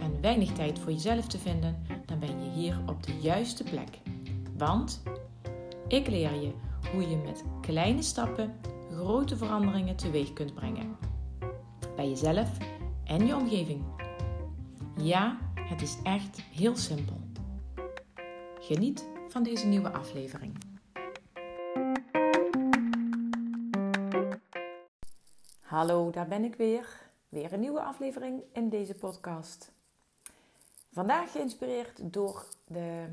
en weinig tijd voor jezelf te vinden, dan ben je hier op de juiste plek. Want ik leer je hoe je met kleine stappen grote veranderingen teweeg kunt brengen. Bij jezelf en je omgeving. Ja, het is echt heel simpel. Geniet van deze nieuwe aflevering. Hallo, daar ben ik weer. Weer een nieuwe aflevering in deze podcast. Vandaag geïnspireerd door de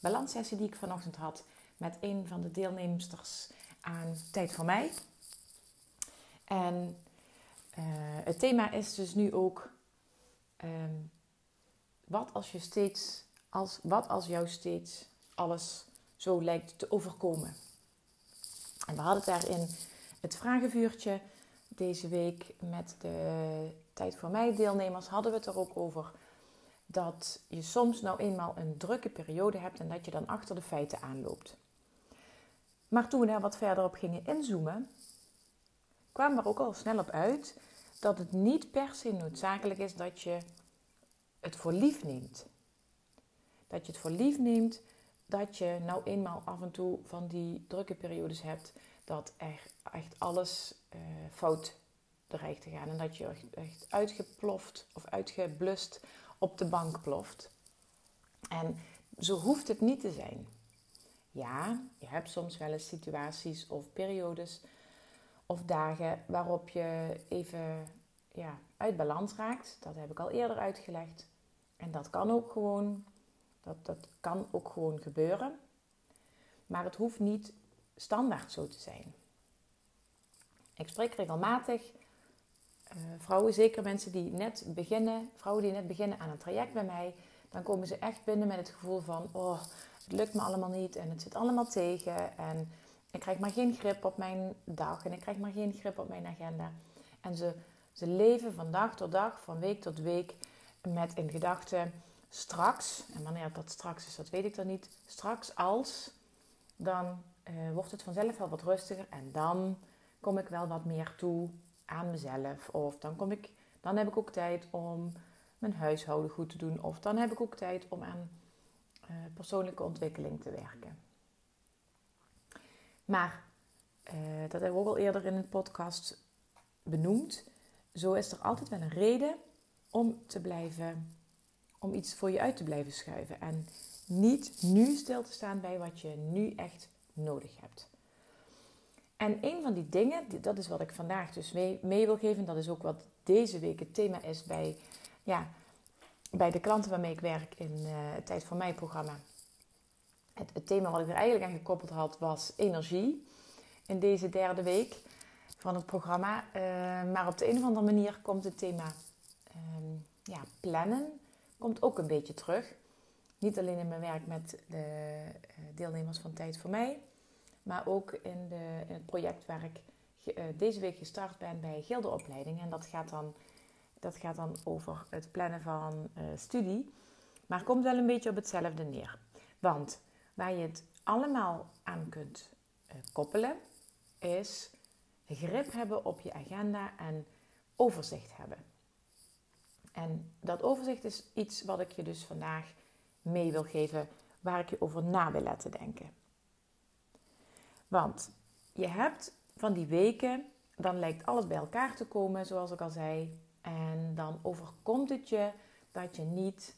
balanssessie die ik vanochtend had met een van de deelnemsters aan Tijd voor Mij. En uh, het thema is dus nu ook: um, wat als je steeds, als, wat als jou steeds alles zo lijkt te overkomen? En we hadden daarin het vragenvuurtje deze week met de Tijd voor Mij deelnemers, hadden we het er ook over dat je soms nou eenmaal een drukke periode hebt en dat je dan achter de feiten aanloopt. Maar toen we daar wat verder op gingen inzoomen, kwamen we er ook al snel op uit dat het niet per se noodzakelijk is dat je het voor lief neemt. Dat je het voor lief neemt dat je nou eenmaal af en toe van die drukke periodes hebt dat er echt alles uh, fout dreigt te gaan. En dat je echt uitgeploft of uitgeblust op de bank ploft. En zo hoeft het niet te zijn. Ja, je hebt soms wel eens situaties of periodes of dagen waarop je even ja, uit balans raakt. Dat heb ik al eerder uitgelegd. En dat kan ook gewoon, dat, dat kan ook gewoon gebeuren. Maar het hoeft niet standaard zo te zijn. Ik spreek regelmatig uh, vrouwen, zeker mensen die net beginnen, vrouwen die net beginnen aan een traject bij mij, dan komen ze echt binnen met het gevoel van, oh, het lukt me allemaal niet en het zit allemaal tegen en ik krijg maar geen grip op mijn dag en ik krijg maar geen grip op mijn agenda. En ze, ze leven van dag tot dag, van week tot week met in gedachten straks, en wanneer dat straks is, dat weet ik dan niet, straks als, dan uh, wordt het vanzelf wel wat rustiger en dan kom ik wel wat meer toe aan mezelf. Of dan, kom ik, dan heb ik ook tijd om mijn huishouden goed te doen. Of dan heb ik ook tijd om aan uh, persoonlijke ontwikkeling te werken. Maar, uh, dat hebben we ook al eerder in een podcast benoemd. Zo is er altijd wel een reden om te blijven, om iets voor je uit te blijven schuiven. En niet nu stil te staan bij wat je nu echt nodig hebt. En een van die dingen, dat is wat ik vandaag dus mee, wil geven. Dat is ook wat deze week het thema is bij, ja, bij de klanten waarmee ik werk in uh, het Tijd voor Mij programma. Het, het, thema wat ik er eigenlijk aan gekoppeld had was energie. In deze derde week van het programma. Uh, maar op de een of andere manier komt het thema uh, ja, plannen komt ook een beetje terug. Niet alleen in mijn werk met de eh, deelnemers van Tijd voor Mij maar ook in, de, in het project waar ik uh, deze week gestart ben bij Gildeopleiding. En dat gaat dan, dat gaat dan over het plannen van uh, studie. Maar komt wel een beetje op hetzelfde neer. Want waar je het allemaal aan kunt uh, koppelen, is grip hebben op je agenda en overzicht hebben. En dat overzicht is iets wat ik je dus vandaag mee wil geven, waar ik je over na wil laten denken. Want je hebt van die weken, dan lijkt alles bij elkaar te komen, zoals ik al zei. En dan overkomt het je dat je niet,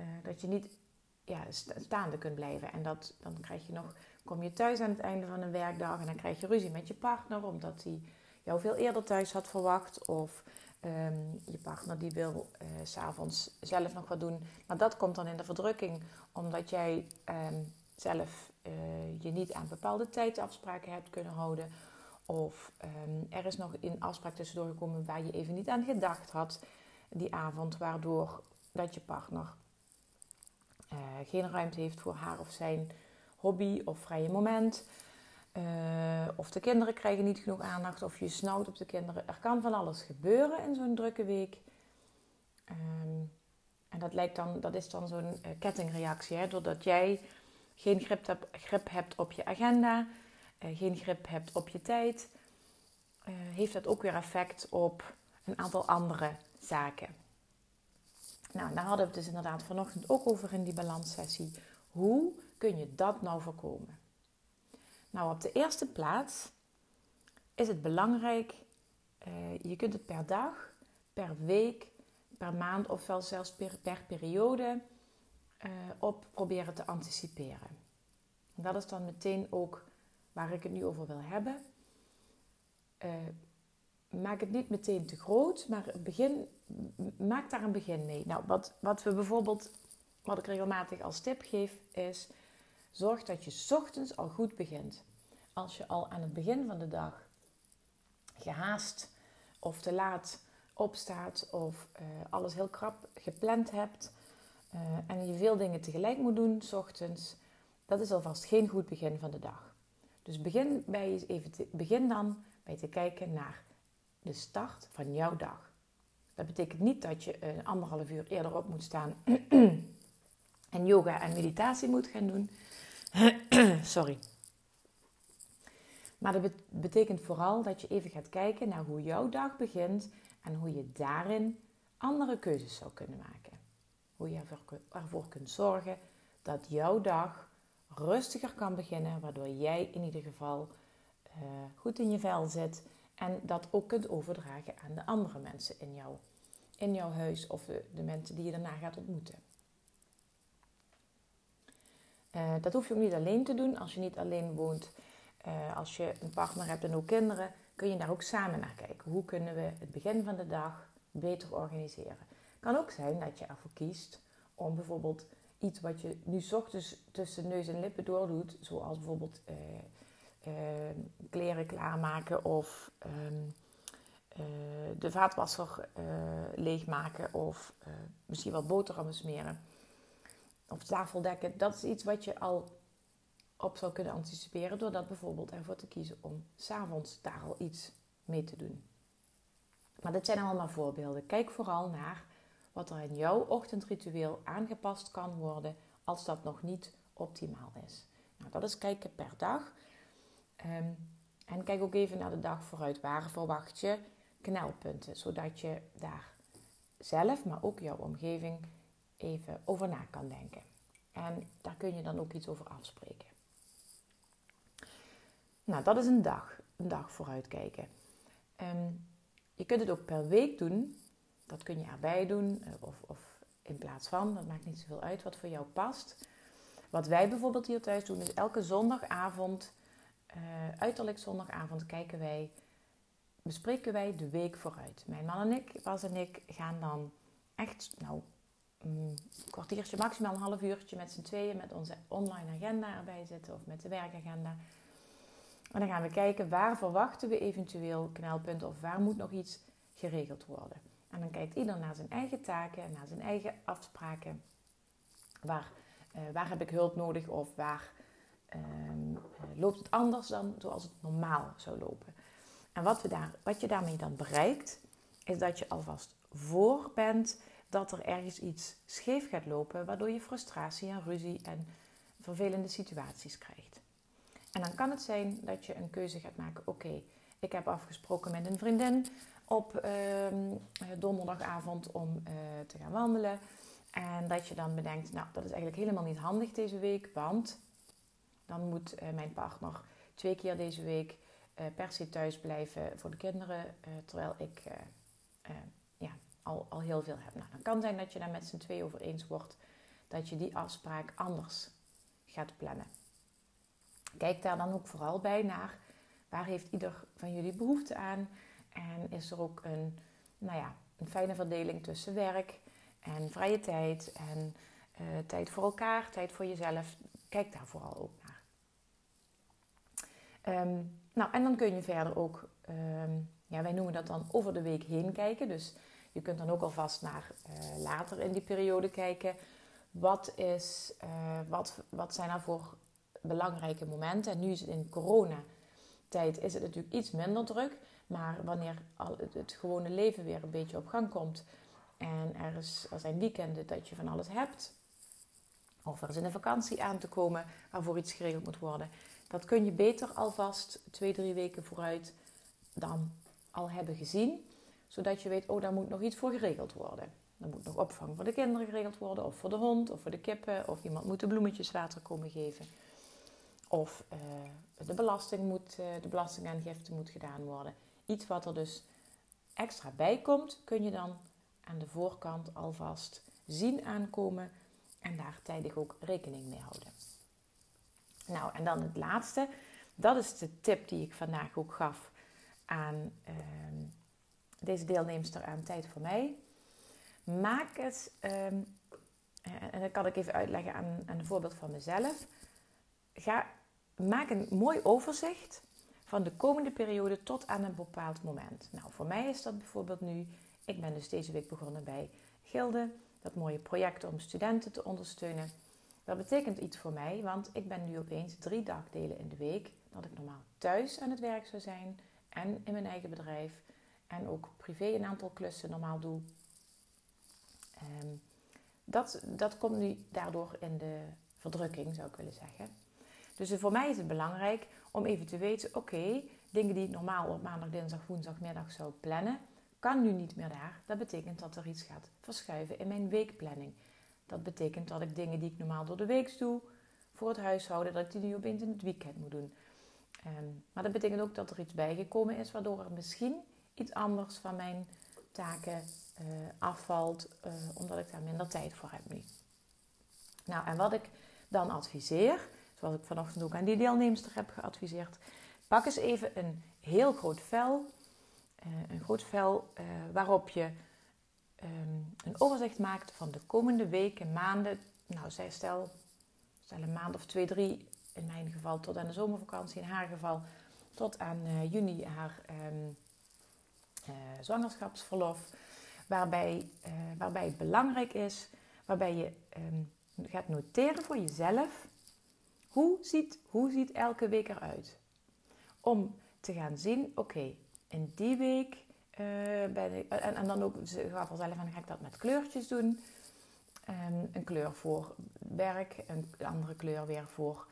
uh, dat je niet ja, staande kunt blijven. En dat, dan krijg je nog, kom je thuis aan het einde van een werkdag en dan krijg je ruzie met je partner omdat hij jou veel eerder thuis had verwacht. Of um, je partner die wil uh, s'avonds zelf nog wat doen. Maar dat komt dan in de verdrukking omdat jij um, zelf uh, je niet aan bepaalde tijdafspraken hebt kunnen houden. Of um, er is nog een afspraak tussendoor gekomen waar je even niet aan gedacht had die avond, waardoor dat je partner geen ruimte heeft voor haar of zijn hobby of vrije moment. of de kinderen krijgen niet genoeg aandacht of je snauwt op de kinderen. Er kan van alles gebeuren in zo'n drukke week. Ehm, en dat, lijkt dan, dat is dan zo'n kettingreactie. Hè? Doordat jij geen grip, grip hebt op je agenda, geen grip hebt op je tijd, heeft dat ook weer effect op een aantal andere zaken. Nou, daar hadden we het dus inderdaad vanochtend ook over in die balanssessie. Hoe kun je dat nou voorkomen? Nou, op de eerste plaats is het belangrijk, uh, je kunt het per dag, per week, per maand of zelfs per, per periode uh, op proberen te anticiperen. En dat is dan meteen ook waar ik het nu over wil hebben. Uh, maak het niet meteen te groot, maar begin, maak daar een begin mee. Nou, wat, wat we bijvoorbeeld, wat ik regelmatig als tip geef, is zorg dat je ochtends al goed begint. Als je al aan het begin van de dag gehaast of te laat opstaat of uh, alles heel krap gepland hebt uh, en je veel dingen tegelijk moet doen, s ochtends, dat is alvast geen goed begin van de dag. Dus begin, bij even begin dan bij te kijken naar de start van jouw dag. Dat betekent niet dat je een anderhalf uur eerder op moet staan en yoga en meditatie moet gaan doen. Sorry. Maar dat betekent vooral dat je even gaat kijken naar hoe jouw dag begint en hoe je daarin andere keuzes zou kunnen maken. Hoe je ervoor kunt zorgen dat jouw dag rustiger kan beginnen, waardoor jij in ieder geval uh, goed in je vel zit en dat ook kunt overdragen aan de andere mensen in, jou, in jouw huis of de, de mensen die je daarna gaat ontmoeten. Uh, dat hoef je ook niet alleen te doen. Als je niet alleen woont, als je een partner hebt en ook kinderen, kun je daar ook samen naar kijken. Hoe kunnen we het begin van de dag beter organiseren? Kan ook zijn dat je ervoor kiest om bijvoorbeeld iets wat je nu ochtends tussen neus en lippen doordoet, zoals bijvoorbeeld uh, Ehm, kleren klaarmaken of ehm, eh, de vaatwasser uh, leegmaken of misschien wat boterhammen smeren of tafel dekken. Dat is iets wat je al op zou kunnen anticiperen door dat bijvoorbeeld ervoor te kiezen om s'avonds daar al iets mee te doen. Maar dit zijn allemaal voorbeelden. Kijk vooral naar wat er in jouw ochtendritueel aangepast kan worden als dat nog niet optimaal is. Nou, dat is kijken per dag. Ehm, en kijk ook even naar de dag vooruit. Waar verwacht je knelpunten? Zodat je daar zelf, maar ook jouw omgeving even over na kan denken. En daar kun je dan ook iets over afspreken. Nou, dat is een dag. Een dag vooruitkijken. Um, je kunt het ook per week doen. Dat kun je erbij doen. Eh, of, of in plaats van. Dat maakt niet zoveel uit wat voor jou past. Wat wij bijvoorbeeld hier thuis doen, is elke zondagavond uh, uiterlijk zondagavond kijken wij, bespreken wij de week vooruit. Mijn man en ik, Bas en ik, gaan dan echt, nou, een kwartiertje, maximaal een half uurtje met z'n tweeën met onze online agenda erbij zitten of met de werkagenda. En dan gaan we kijken waar verwachten we eventueel knelpunten of waar moet nog iets geregeld worden. En dan kijkt ieder naar zijn eigen taken en naar zijn eigen afspraken. Waar, uh, waar heb ik hulp nodig of waar Ehm, eh, loopt het anders dan zoals het normaal zou lopen. En wat, we daar, wat je daarmee dan bereikt, is dat je alvast voor bent dat er ergens iets scheef gaat lopen, waardoor je frustratie en ruzie en vervelende situaties krijgt. En dan kan het zijn dat je een keuze gaat maken: oké, ik heb afgesproken met een vriendin op ehm, donderdagavond om uh, te gaan wandelen. En dat je dan bedenkt: nou, dat is eigenlijk helemaal niet handig deze week, want dan moet uh, mijn partner twee keer deze week per se thuis blijven voor de kinderen. Terwijl ik ja, al, al heel veel heb. Nou, dan kan zijn dat je daar met z'n twee over eens wordt dat je die afspraak anders gaat plannen. Kijk daar dan ook vooral bij naar waar heeft ieder van jullie behoefte aan. En is er ook een, nou ja, een fijne verdeling tussen werk en vrije tijd en tijd voor elkaar, tijd voor jezelf. Kijk daar vooral ook Ehm, nou, en dan kun je verder ook, ehm, ja, wij noemen dat dan over de week heen kijken. Dus je kunt dan ook alvast naar uh, later in die periode kijken. Wat, is, uh, wat, wat zijn er voor belangrijke momenten? En nu is het in coronatijd is het natuurlijk iets minder druk. Maar wanneer al het, gewone leven weer een beetje op gang komt en er, is, er zijn weekenden dat je van alles hebt, of er is een vakantie aan te komen waarvoor iets geregeld moet worden, dat kun je beter alvast twee, drie weken vooruit dan al hebben gezien. Zodat je weet, oh, daar moet nog iets voor geregeld worden. Er moet nog opvang voor de kinderen geregeld worden, of voor de hond, of voor de kippen, of iemand moet de bloemetjes water komen geven. Of uh, de, belasting moet, uh, de belastingaangifte moet gedaan worden. Iets wat er dus extra bij komt, kun je dan aan de voorkant alvast zien aankomen en daar tijdig ook rekening mee houden. Nou, en dan het laatste. Dat is de tip die ik vandaag ook gaf aan uh, deze deelnemster aan Tijd voor Mij. Maak het, um, en dat kan ik even uitleggen aan, aan een voorbeeld van mezelf. Ga, maak een mooi overzicht van de komende periode tot aan een bepaald moment. Nou, voor mij is dat bijvoorbeeld nu, ik ben dus deze week begonnen bij Gilde, dat mooie project om studenten te ondersteunen. Dat betekent iets voor mij, want ik ben nu opeens drie dagdelen in de week dat ik normaal thuis aan het werk zou zijn en in mijn eigen bedrijf en ook privé een aantal klussen normaal doe. Um, dat, dat komt nu daardoor in de verdrukking, zou ik willen zeggen. Dus voor mij is het belangrijk om even te weten: oké, dingen die ik normaal op maandag, dinsdag, woensdagmiddag zou plannen, kan nu niet meer daar. Dat betekent dat er iets gaat verschuiven in mijn weekplanning. Dat betekent dat ik dingen die ik normaal door de week doe voor het huishouden, dat ik die nu opeens in het weekend moet doen. Um, maar dat betekent ook dat er iets bijgekomen is, waardoor er misschien iets anders van mijn taken uh, afvalt, uh, omdat ik daar minder tijd voor heb nu. Nou, en wat ik dan adviseer, zoals ik vanochtend ook aan die deelnemster heb geadviseerd, pak eens even een heel groot vel, uh, een groot vel waarop je um, een overzicht maakt van de komende weken, maanden. Nou, zij stel, stel een maand of twee, drie, in mijn geval tot aan de zomervakantie, in haar geval tot aan juni haar uh, zwangerschapsverlof, waarbij, waarbij het belangrijk is, waarbij je um, gaat noteren voor jezelf hoe ziet, hoe ziet elke week eruit. Om te gaan zien, oké, in die week uh, ben ik, en, en, dan ook, ze gaf zelf aan, ga ik dat met kleurtjes doen. Um, een kleur voor werk, een andere kleur weer voor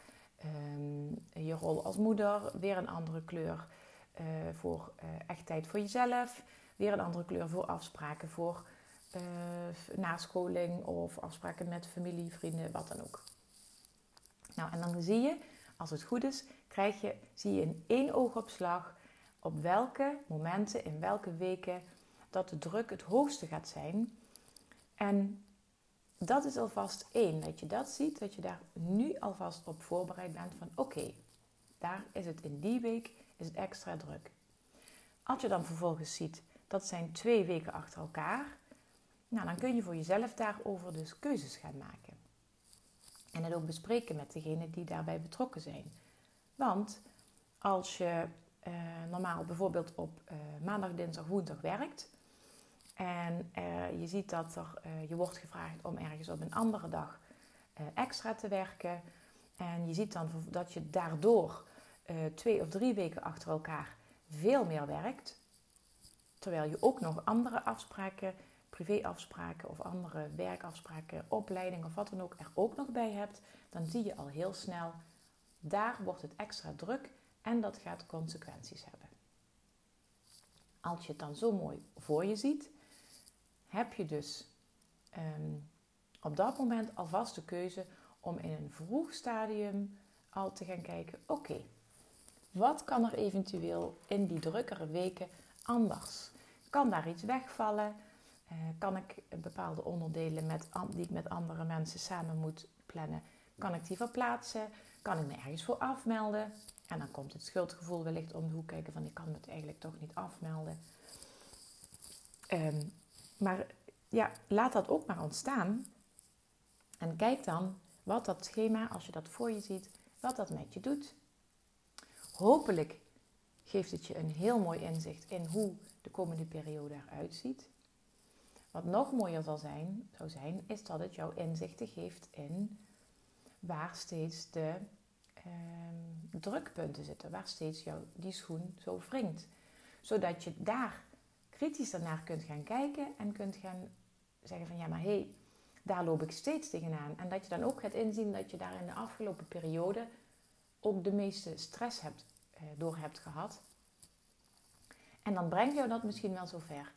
um, je rol als moeder, weer een andere kleur uh, voor echt tijd voor jezelf. Weer een andere kleur voor afspraken voor nascholing of afspraken met familie, vrienden, wat dan ook. Nou, en dan zie je, als het goed is, krijg je, zie je in één oogopslag op welke momenten, in welke weken dat de druk het hoogste gaat zijn. En dat is alvast één, dat je dat ziet, dat je daar nu alvast op voorbereid bent van oké, daar is het in die week is het extra druk. Als je dan vervolgens ziet, dat zijn twee weken achter elkaar, nou, dan kun je voor jezelf daarover dus keuzes gaan maken. En het ook bespreken met degenen die daarbij betrokken zijn. Want als je eh, normaal bijvoorbeeld op uh, maandag, dinsdag, woensdag werkt. En uh, je ziet dat er, je wordt gevraagd om ergens op een andere dag extra te werken. En je ziet dan dat je daardoor twee of drie weken achter elkaar veel meer werkt. Terwijl je ook nog andere afspraken, privéafspraken of andere werkafspraken, opleiding of wat dan ook er ook nog bij hebt. Dan zie je al heel snel, daar wordt het extra druk en dat gaat consequenties hebben. Als je het dan zo mooi voor je ziet, heb je dus um, op dat moment alvast de keuze om in een vroeg stadium al te gaan kijken: oké, wat kan er eventueel in die drukkere weken anders? Kan daar iets wegvallen? Uh, kan ik bepaalde onderdelen met, die ik met andere mensen samen moet plannen, kan ik die verplaatsen? Kan ik me ergens voor afmelden? En dan komt het schuldgevoel wellicht om de hoek kijken van ik kan het eigenlijk toch niet afmelden. Um, maar ja, laat dat ook maar ontstaan. En kijk dan wat dat schema, als je dat voor je ziet, wat dat met je doet. Hopelijk geeft het je een heel mooi inzicht in hoe de komende periode eruit ziet. Wat nog mooier zal zijn, zou zijn, is dat het jou inzichten geeft in waar steeds de ehm, drukpunten zitten, waar steeds jou die schoen zo wringt. Zodat je daar kritisch naar kunt gaan kijken en kunt gaan zeggen van ja, maar hé, hey, daar loop ik steeds tegenaan. En dat je dan ook gaat inzien dat je daar in de afgelopen periode ook de meeste stress hebt, eh, door hebt gehad. En dan brengt jou dat misschien wel zover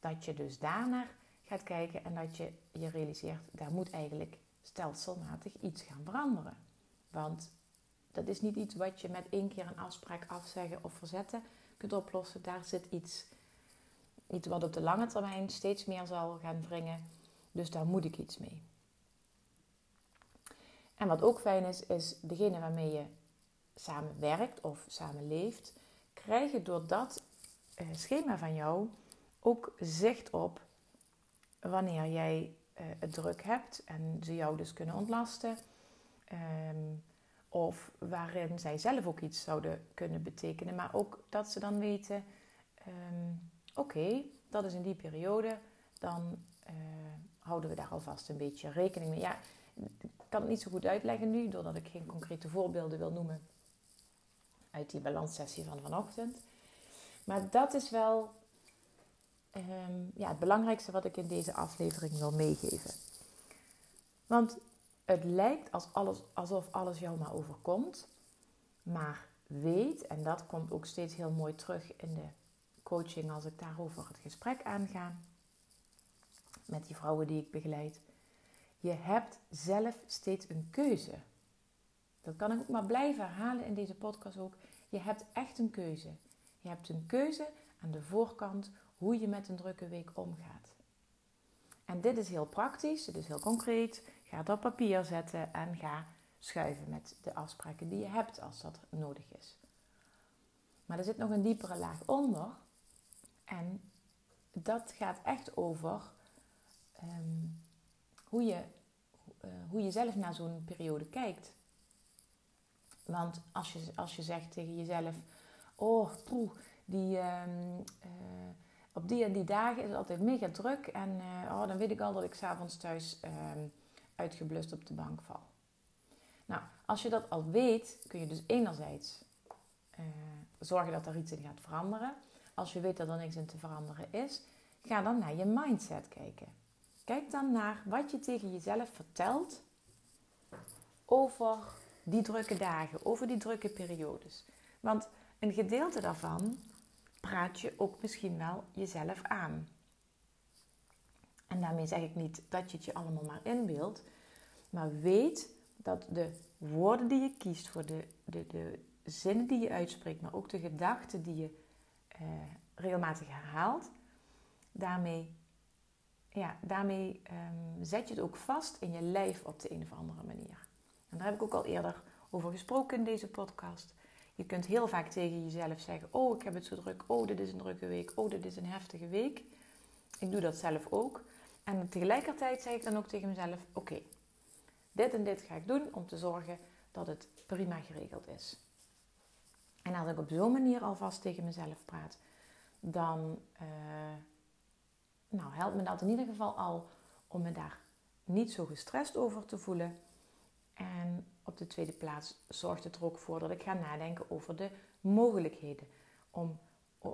dat je dus daarnaar gaat kijken en dat je je realiseert, daar moet eigenlijk stelselmatig iets gaan veranderen. Want dat is niet iets wat je met één keer een afspraak afzeggen of verzetten kunt oplossen. Daar zit iets, iets wat op de lange termijn steeds meer zal gaan wringen. Dus daar moet ik iets mee. En wat ook fijn is, is degene waarmee je samen werkt of samen leeft, krijgen door dat uh, schema van jou ook zicht op wanneer jij uh, het druk hebt en ze jou dus kunnen ontlasten. Um, of waarin zij zelf ook iets zouden kunnen betekenen. Maar ook dat ze dan weten: um, oké, dat is in die periode. Dan uh, houden we daar alvast een beetje rekening mee. Ja, ik kan het niet zo goed uitleggen nu, doordat ik geen concrete voorbeelden wil noemen uit die balanssessie van vanochtend. Maar dat is wel um, ja, het belangrijkste wat ik in deze aflevering wil meegeven. Want het lijkt als alles, alsof alles jou maar overkomt. Maar weet, en dat komt ook steeds heel mooi terug in de coaching als ik daarover het gesprek aanga met die vrouwen die ik begeleid. Je hebt zelf steeds een keuze. Dat kan ik ook maar blijven herhalen in deze podcast ook. Je hebt echt een keuze. Je hebt een keuze aan de voorkant hoe je met een drukke week omgaat. En dit is heel praktisch, dit is heel concreet. Ga het op papier zetten en ga schuiven met de afspraken die je hebt als dat nodig is. Maar er zit nog een diepere laag onder. En dat gaat echt over ehm, hoe, je, uh, hoe je zelf naar zo'n periode kijkt. Want als je, als je zegt tegen jezelf: Oh, poeh, die, um, uh, op die en die dagen is het altijd mega druk. En uh, oh, dan weet ik al dat ik s'avonds thuis ehm, uitgeblust op de bank val. Nou, als je dat al weet, kun je dus enerzijds uh, zorgen dat er iets in gaat veranderen. Als je weet dat er niks in te veranderen is, ga dan naar je mindset kijken. Kijk dan naar wat je tegen jezelf vertelt over die drukke dagen, over die drukke periodes. Want een gedeelte daarvan praat je ook misschien wel jezelf aan. En daarmee zeg ik niet dat je het je allemaal maar inbeeldt, maar weet dat de woorden die je kiest voor de, de, de zinnen die je uitspreekt, maar ook de gedachten die je eh, regelmatig herhaalt, daarmee, ja, daarmee ehm, zet je het ook vast in je lijf op de een of andere manier. En daar heb ik ook al eerder over gesproken in deze podcast. Je kunt heel vaak tegen jezelf zeggen: Oh, ik heb het zo druk. Oh, dit is een drukke week. Oh, dit is een heftige week. Ik doe dat zelf ook. En tegelijkertijd zeg ik dan ook tegen mezelf: Oké, dit en dit ga ik doen om te zorgen dat het prima geregeld is. En als ik op zo'n manier alvast tegen mezelf praat, dan uh, nou, helpt me dat in ieder geval al om me daar niet zo gestrest over te voelen. En op de tweede plaats zorgt het er ook voor dat ik ga nadenken over de mogelijkheden. Om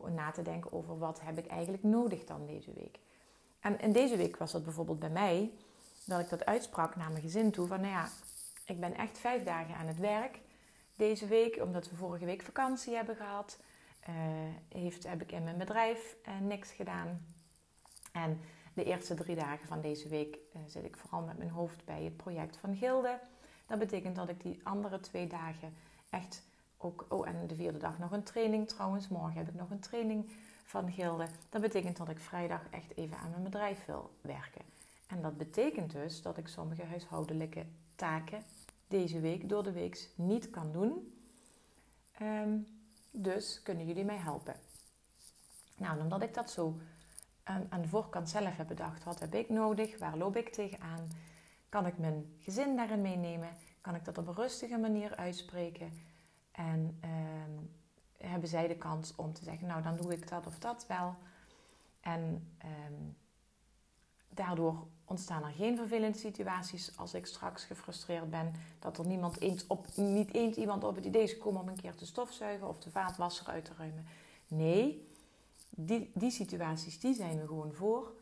na te denken over wat heb ik eigenlijk nodig dan deze week. En in deze week was dat bijvoorbeeld bij mij dat ik dat uitsprak naar mijn gezin toe. Van nou ja, ik ben echt vijf dagen aan het werk deze week. Omdat we vorige week vakantie hebben gehad. Uh, heeft, heb ik in mijn bedrijf uh, niks gedaan. En de eerste drie dagen van deze week uh, zit ik vooral met mijn hoofd bij het project van Gilde. Dat betekent dat ik die andere twee dagen echt ook... Oh, en de vierde dag nog een training trouwens. Morgen heb ik nog een training van Gilde. Dat betekent dat ik vrijdag echt even aan mijn bedrijf wil werken. En dat betekent dus dat ik sommige huishoudelijke taken deze week door de week niet kan doen. Um, dus kunnen jullie mij helpen? Nou, omdat ik dat zo aan de voorkant zelf heb bedacht, wat heb ik nodig, waar loop ik tegenaan, kan ik mijn gezin daarin meenemen, kan ik dat op een rustige manier uitspreken en um, hebben zij de kans om te zeggen, nou dan doe ik dat of dat wel. En um, Daardoor ontstaan er geen vervelende situaties als ik straks gefrustreerd ben. Dat er niemand eens op, niet eens iemand op het idee is gekomen om een keer te stofzuigen of de vaatwasser uit te ruimen. Nee, die, die situaties die zijn we gewoon voor.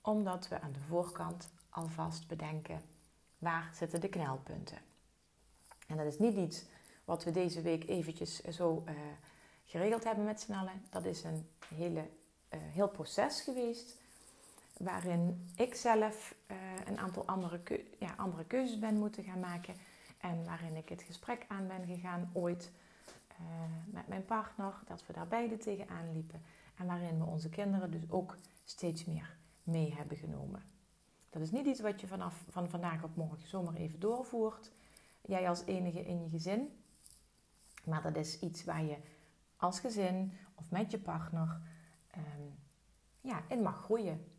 Omdat we aan de voorkant alvast bedenken waar zitten de knelpunten. En dat is niet iets wat we deze week eventjes zo uh, geregeld hebben met z'n allen. Dat is een hele, uh, heel proces geweest waarin ik zelf een aantal andere, ja, andere keuzes ben moeten gaan maken. En waarin ik het gesprek aan ben gegaan ooit met mijn partner, dat we daar beide tegenaan liepen. En waarin we onze kinderen dus ook steeds meer mee hebben genomen. Dat is niet iets wat je vanaf van vandaag op morgen zomaar even doorvoert. Jij als enige in je gezin. Maar dat is iets waar je als gezin of met je partner um, ja, in mag groeien.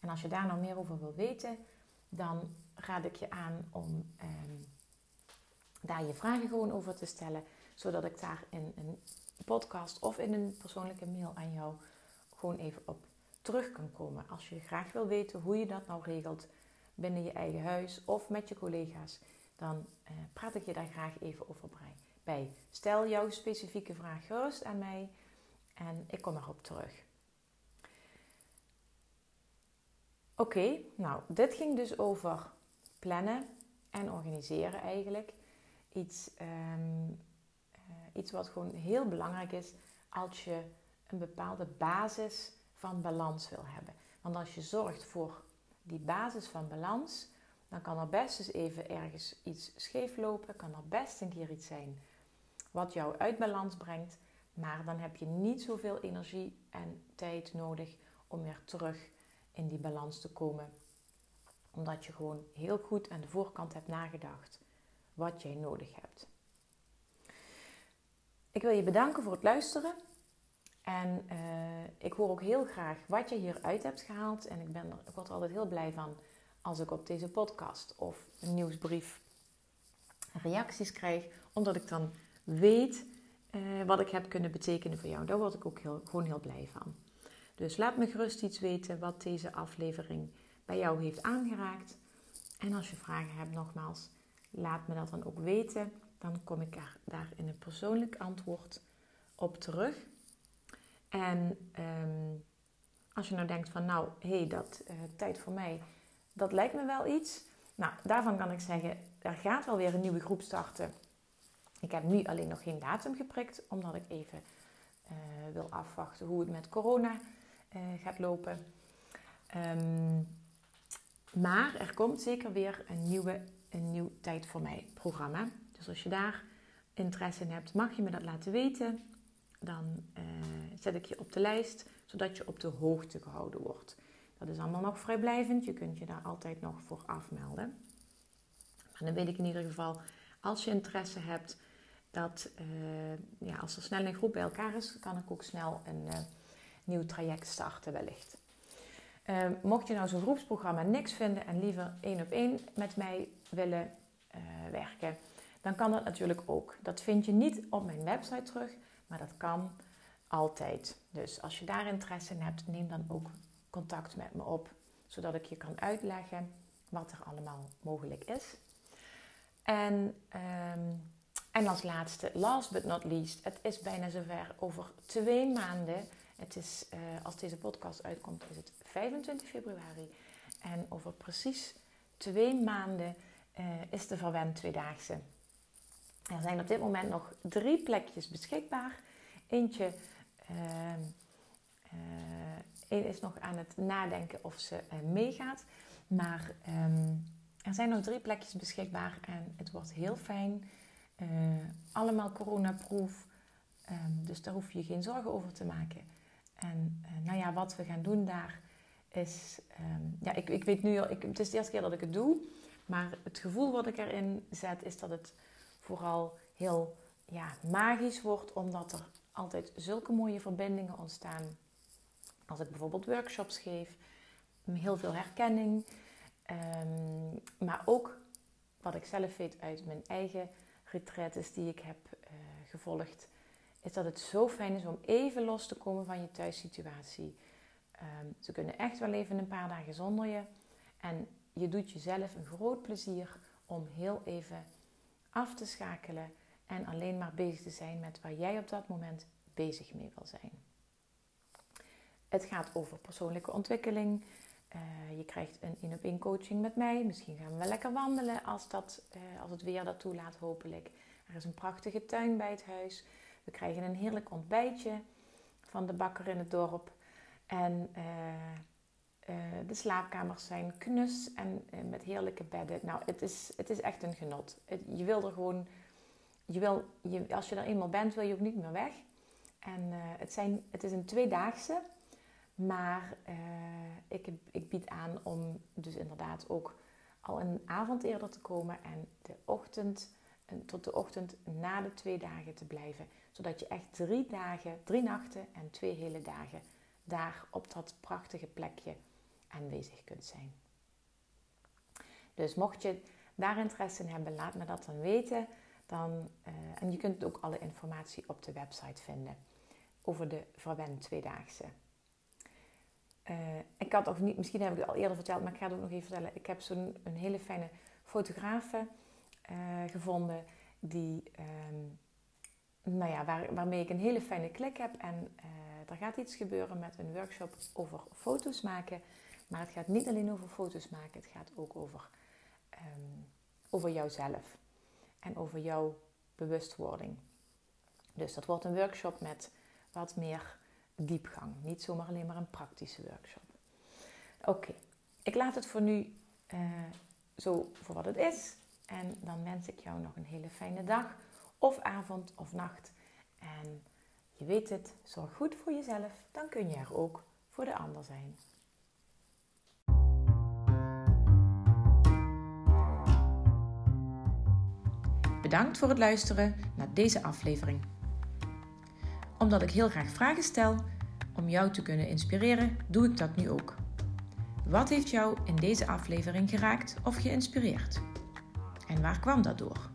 En als je daar nou meer over wil weten, dan raad ik je aan om um, daar je vragen gewoon over te stellen. Zodat ik daar in een podcast of in een persoonlijke mail aan jou gewoon even op terug kan komen. Als je graag wil weten hoe je dat nou regelt binnen je eigen huis of met je collega's, dan uh, praat ik je daar graag even over bij. Stel jouw specifieke vraag gerust aan mij en ik kom erop terug. Oké, nou, dit ging dus over plannen en organiseren eigenlijk. Iets, um, uh, iets wat gewoon heel belangrijk is als je een bepaalde basis van balans wil hebben. Want als je zorgt voor die basis van balans, dan kan er best eens even ergens iets scheef lopen. Kan er best een keer iets zijn wat jou uit balans brengt. Maar dan heb je niet zoveel energie en tijd nodig om weer terug in die balans te komen. Omdat je gewoon heel goed aan de voorkant hebt nagedacht wat jij nodig hebt. Ik wil je bedanken voor het luisteren. En uh, ik hoor ook heel graag wat je hieruit hebt gehaald. En ik, ben er, ik word altijd heel blij van als ik op deze podcast of een nieuwsbrief reacties krijg. Omdat ik dan weet uh, wat ik heb kunnen betekenen voor jou. Daar word ik ook heel, gewoon heel blij van. Dus laat me gerust iets weten wat deze aflevering bij jou heeft aangeraakt. En als je vragen hebt, nogmaals, laat me dat dan ook weten. Dan kom ik daar in een persoonlijk antwoord op terug. En um, als je nou denkt van nou, hé, hey, dat uh, tijd voor mij, dat lijkt me wel iets. Nou, daarvan kan ik zeggen, er gaat wel weer een nieuwe groep starten. Ik heb nu alleen nog geen datum geprikt, omdat ik even uh, wil afwachten hoe het met corona uh, gaat lopen. Um, maar er komt zeker weer een, nieuwe, een nieuw Tijd voor Mij programma. Dus als je daar interesse in hebt, mag je me dat laten weten. Dan uh, zet ik je op de lijst, zodat je op de hoogte gehouden wordt. Dat is allemaal nog vrijblijvend. Je kunt je daar altijd nog voor afmelden. Maar dan weet ik in ieder geval, als je interesse hebt, dat uh, ja, als er snel een groep bij elkaar is, kan ik ook snel een uh, nieuw traject starten wellicht. Mocht je nou zo'n groepsprogramma niks vinden en liever één op één met mij willen werken, dan kan dat natuurlijk ook. Dat vind je niet op mijn website terug, maar dat kan altijd. Dus als je daar interesse in hebt, neem dan ook contact met me op, zodat ik je kan uitleggen wat er allemaal mogelijk is. En, um, en als laatste, last but not least, het is bijna zover over twee maanden. Het is, uh, als deze podcast uitkomt, is het 25 februari. En over precies twee maanden uh, is de Verwend Tweedaagse. Er zijn op dit moment nog drie plekjes beschikbaar. Eentje uh, uh, is nog aan het nadenken of ze uh, meegaat. Maar um, er zijn nog drie plekjes beschikbaar en het wordt heel fijn. Uh, allemaal coronaproof. Um, dus daar hoef je geen zorgen over te maken. En nou ja, wat we gaan doen daar is... Ja, ik, ik weet nu al... Ik, het is de eerste keer dat ik het doe. Maar het gevoel wat ik erin zet is dat het vooral heel ja, magisch wordt. Omdat er altijd zulke mooie verbindingen ontstaan. Als ik bijvoorbeeld workshops geef, heel veel herkenning. Um, maar ook wat ik zelf weet uit mijn eigen retretes die ik heb uh, gevolgd, is dat het zo fijn is om even los te komen van je thuissituatie. Ehm, ze kunnen echt wel even een paar dagen zonder je. En je doet jezelf een groot plezier om heel even af te schakelen en alleen maar bezig te zijn met waar jij op dat moment bezig mee wil zijn. Het gaat over persoonlijke ontwikkeling. Uh, je krijgt een in op één coaching met mij. Misschien gaan we wel lekker wandelen als, dat, uh, als het weer dat toelaat, hopelijk. Er is een prachtige tuin bij het huis. We krijgen een heerlijk ontbijtje van de bakker in het dorp. En uh, de slaapkamers zijn knus en met heerlijke bedden. Nou, het is, het is echt een genot. je wil er gewoon, je wil, je, als je er eenmaal bent, wil je ook niet meer weg. En het, zijn, het is een tweedaagse. Maar ik, ik bied aan om dus inderdaad ook al een avond eerder te komen en de ochtend, tot de ochtend na de twee dagen te blijven. Zodat je echt drie dagen, drie nachten en twee hele dagen daar op dat prachtige plekje aanwezig kunt zijn. Dus mocht je daar interesse in hebben, laat me dat dan weten. Dan, uh, en je kunt ook alle informatie op de website vinden over de Verwen Tweedaagse. Uh, ik had of niet, misschien heb ik het al eerder verteld, maar ik ga het ook nog even vertellen. Ik heb zo'n een hele fijne fotografe uh, gevonden die, um, nou ja, waar, waarmee ik een hele fijne klik heb. En er gaat iets gebeuren met een workshop over foto's maken. Maar het gaat niet alleen over foto's maken, het gaat ook over, um, over jouzelf en over jouw bewustwording. Dus dat wordt een workshop met wat meer diepgang. Niet zomaar alleen maar een praktische workshop. Oké, ik laat het voor nu uh, zo voor wat het is. En dan wens ik jou nog een hele fijne dag, of avond of nacht. En je weet het, zorg goed voor jezelf, dan kun je er ook voor de ander zijn. Bedankt voor het luisteren naar deze aflevering omdat ik heel graag vragen stel om jou te kunnen inspireren, doe ik dat nu ook. Wat heeft jou in deze aflevering geraakt of geïnspireerd? En waar kwam dat door?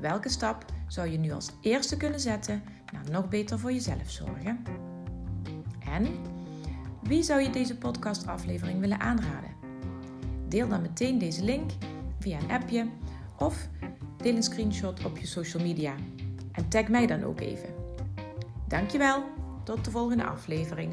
Welke stap zou je nu als eerste kunnen zetten naar nog beter voor jezelf zorgen? En wie zou je deze podcastaflevering willen aanraden? Deel dan meteen deze link via een appje of deel een screenshot op je social media en tag mij dan ook even. Dankjewel, tot de volgende aflevering.